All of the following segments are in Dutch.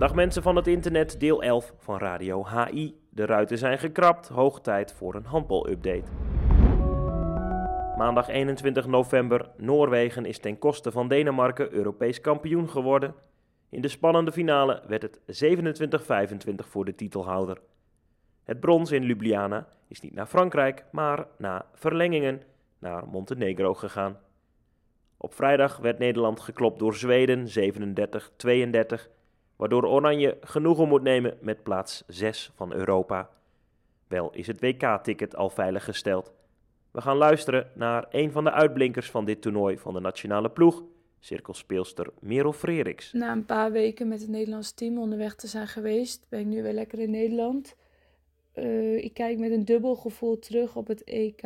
Dag mensen van het internet, deel 11 van Radio HI. De ruiten zijn gekrapt, hoog tijd voor een handbal-update. Maandag 21 november, Noorwegen is ten koste van Denemarken Europees kampioen geworden. In de spannende finale werd het 27-25 voor de titelhouder. Het brons in Ljubljana is niet naar Frankrijk, maar na verlengingen naar Montenegro gegaan. Op vrijdag werd Nederland geklopt door Zweden 37-32, waardoor Oranje genoegen moet nemen met plaats 6 van Europa. Wel is het WK-ticket al veilig gesteld. We gaan luisteren naar een van de uitblinkers van dit toernooi van de nationale ploeg, cirkelspeelster Merel Freriks. Na een paar weken met het Nederlands team onderweg te zijn geweest, ben ik nu weer lekker in Nederland. Uh, ik kijk met een dubbel gevoel terug op het EK.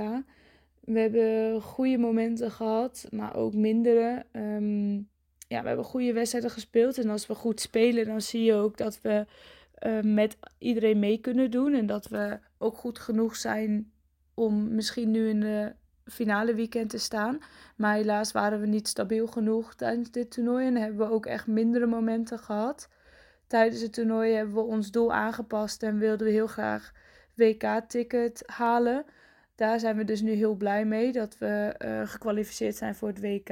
We hebben goede momenten gehad, maar ook mindere. Um, ja, we hebben goede wedstrijden gespeeld. En als we goed spelen, dan zie je ook dat we uh, met iedereen mee kunnen doen. En dat we ook goed genoeg zijn om misschien nu in de finale weekend te staan. Maar helaas waren we niet stabiel genoeg tijdens dit toernooi. En hebben we ook echt mindere momenten gehad. Tijdens het toernooi hebben we ons doel aangepast en wilden we heel graag WK-ticket halen. Daar zijn we dus nu heel blij mee dat we uh, gekwalificeerd zijn voor het WK.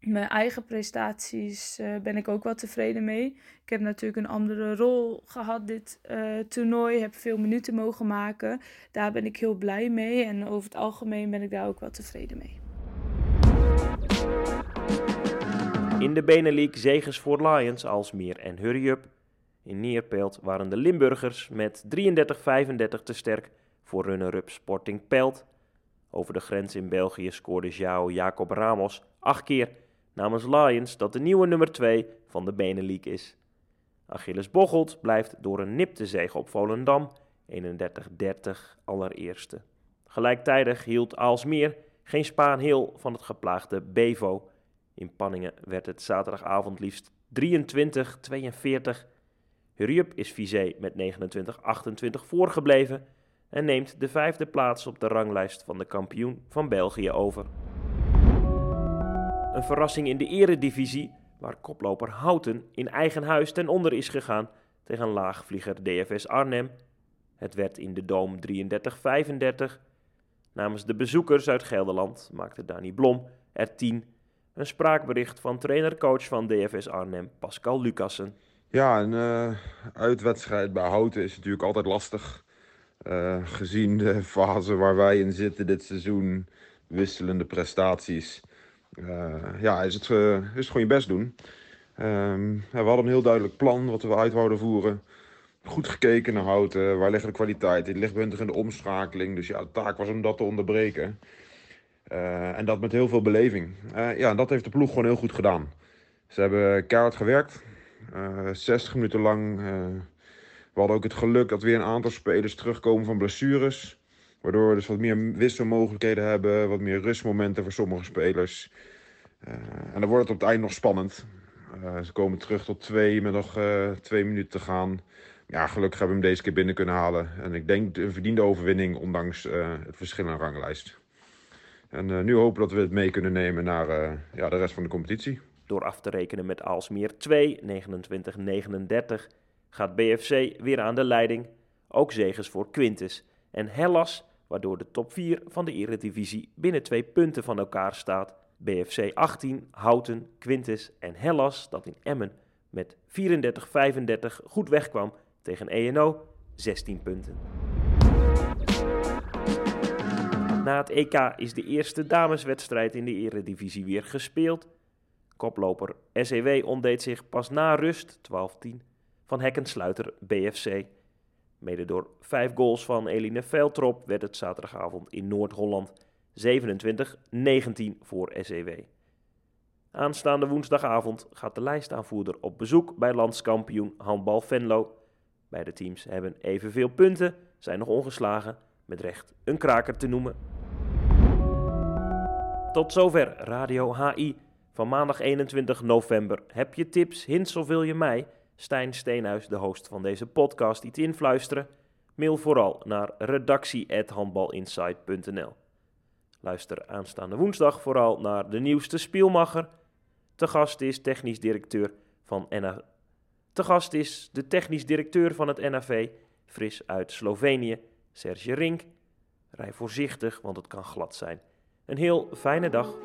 Mijn eigen prestaties uh, ben ik ook wel tevreden mee. Ik heb natuurlijk een andere rol gehad dit uh, toernooi. Heb veel minuten mogen maken. Daar ben ik heel blij mee. En over het algemeen ben ik daar ook wel tevreden mee. In de Benelink zegens voor Lions, Alsmeer en Hurry Up. In Neerpelt waren de Limburgers met 33-35 te sterk voor runner-up Sporting Pelt. Over de grens in België scoorde João Jacob Ramos acht keer namens Lions dat de nieuwe nummer 2 van de Benelink is. Achilles Bocholt blijft door een nipte zege op Volendam 31-30 allereerste. Gelijktijdig hield Aalsmeer geen Spaan heel van het geplaagde Bevo. In Panningen werd het zaterdagavond liefst 23-42. Hurriup is Vizé met 29-28 voorgebleven en neemt de vijfde plaats op de ranglijst van de kampioen van België over. Een verrassing in de eredivisie, waar koploper Houten in eigen huis ten onder is gegaan tegen laagvlieger DFS Arnhem. Het werd in de Doom 33-35. Namens de bezoekers uit Gelderland maakte Dani Blom er 10. Een spraakbericht van trainer-coach van DFS Arnhem, Pascal Lucassen. Ja, een uh, uitwedstrijd bij Houten is natuurlijk altijd lastig. Uh, gezien de fase waar wij in zitten dit seizoen, wisselende prestaties. Uh, ja, is het, uh, is het gewoon je best doen. Ja, we hadden een heel duidelijk plan wat we uit wouden voeren. Goed gekeken naar Houten, waar liggen de kwaliteiten. Het ligt in de omschakeling, dus ja, de taak was om dat te onderbreken. en dat met heel veel beleving. ja, dat heeft de ploeg gewoon heel goed gedaan. Ze hebben keihard gewerkt. 60 minuten lang we hadden ook het geluk dat weer een aantal spelers terugkomen van blessures. Waardoor we dus wat meer wisselmogelijkheden hebben, wat meer rustmomenten voor sommige spelers. Uh, en dan wordt het op het eind nog spannend. Uh, ze komen terug tot twee met nog uh, twee minuten te gaan. Ja, gelukkig hebben we hem deze keer binnen kunnen halen. En ik denk een verdiende overwinning, ondanks het verschil in ranglijst. En nu hopen dat we het mee kunnen nemen naar ja, de rest van de competitie. Door af te rekenen met Alsmeer 2, 29-39 gaat BFC weer aan de leiding. Ook zegens voor Quintus en Hellas, waardoor de top 4 van de Eredivisie binnen twee punten van elkaar staat. BFC 18, Houten, Quintus en Hellas, dat in Emmen met 34-35 goed wegkwam tegen ENO, 16 punten. Na het EK is de eerste dameswedstrijd in de Eredivisie weer gespeeld. Koploper SEW ontdeed zich pas na rust, 12-10, van Hekkensluiter BFC. Mede door vijf goals van Eline Veldrop werd het zaterdagavond in Noord-Holland 27-19 voor SEW. Aanstaande woensdagavond gaat de lijstaanvoerder op bezoek bij landskampioen handbal Venlo. Beide teams hebben evenveel punten, zijn nog ongeslagen, met recht een kraker te noemen. Tot zover Radio HI van maandag 21 november. Heb je tips, hints of wil je mij? Stijn Steenhuis, de host van deze podcast, iets influisteren? Mail vooral naar redactie.handbalinsight.nl. Luister aanstaande woensdag vooral naar de nieuwste Spielmacher. Te gast is technisch directeur van gast is de technisch directeur van het NAV, fris uit Slovenië, Serge Rink. Rij voorzichtig, want het kan glad zijn. Een heel fijne dag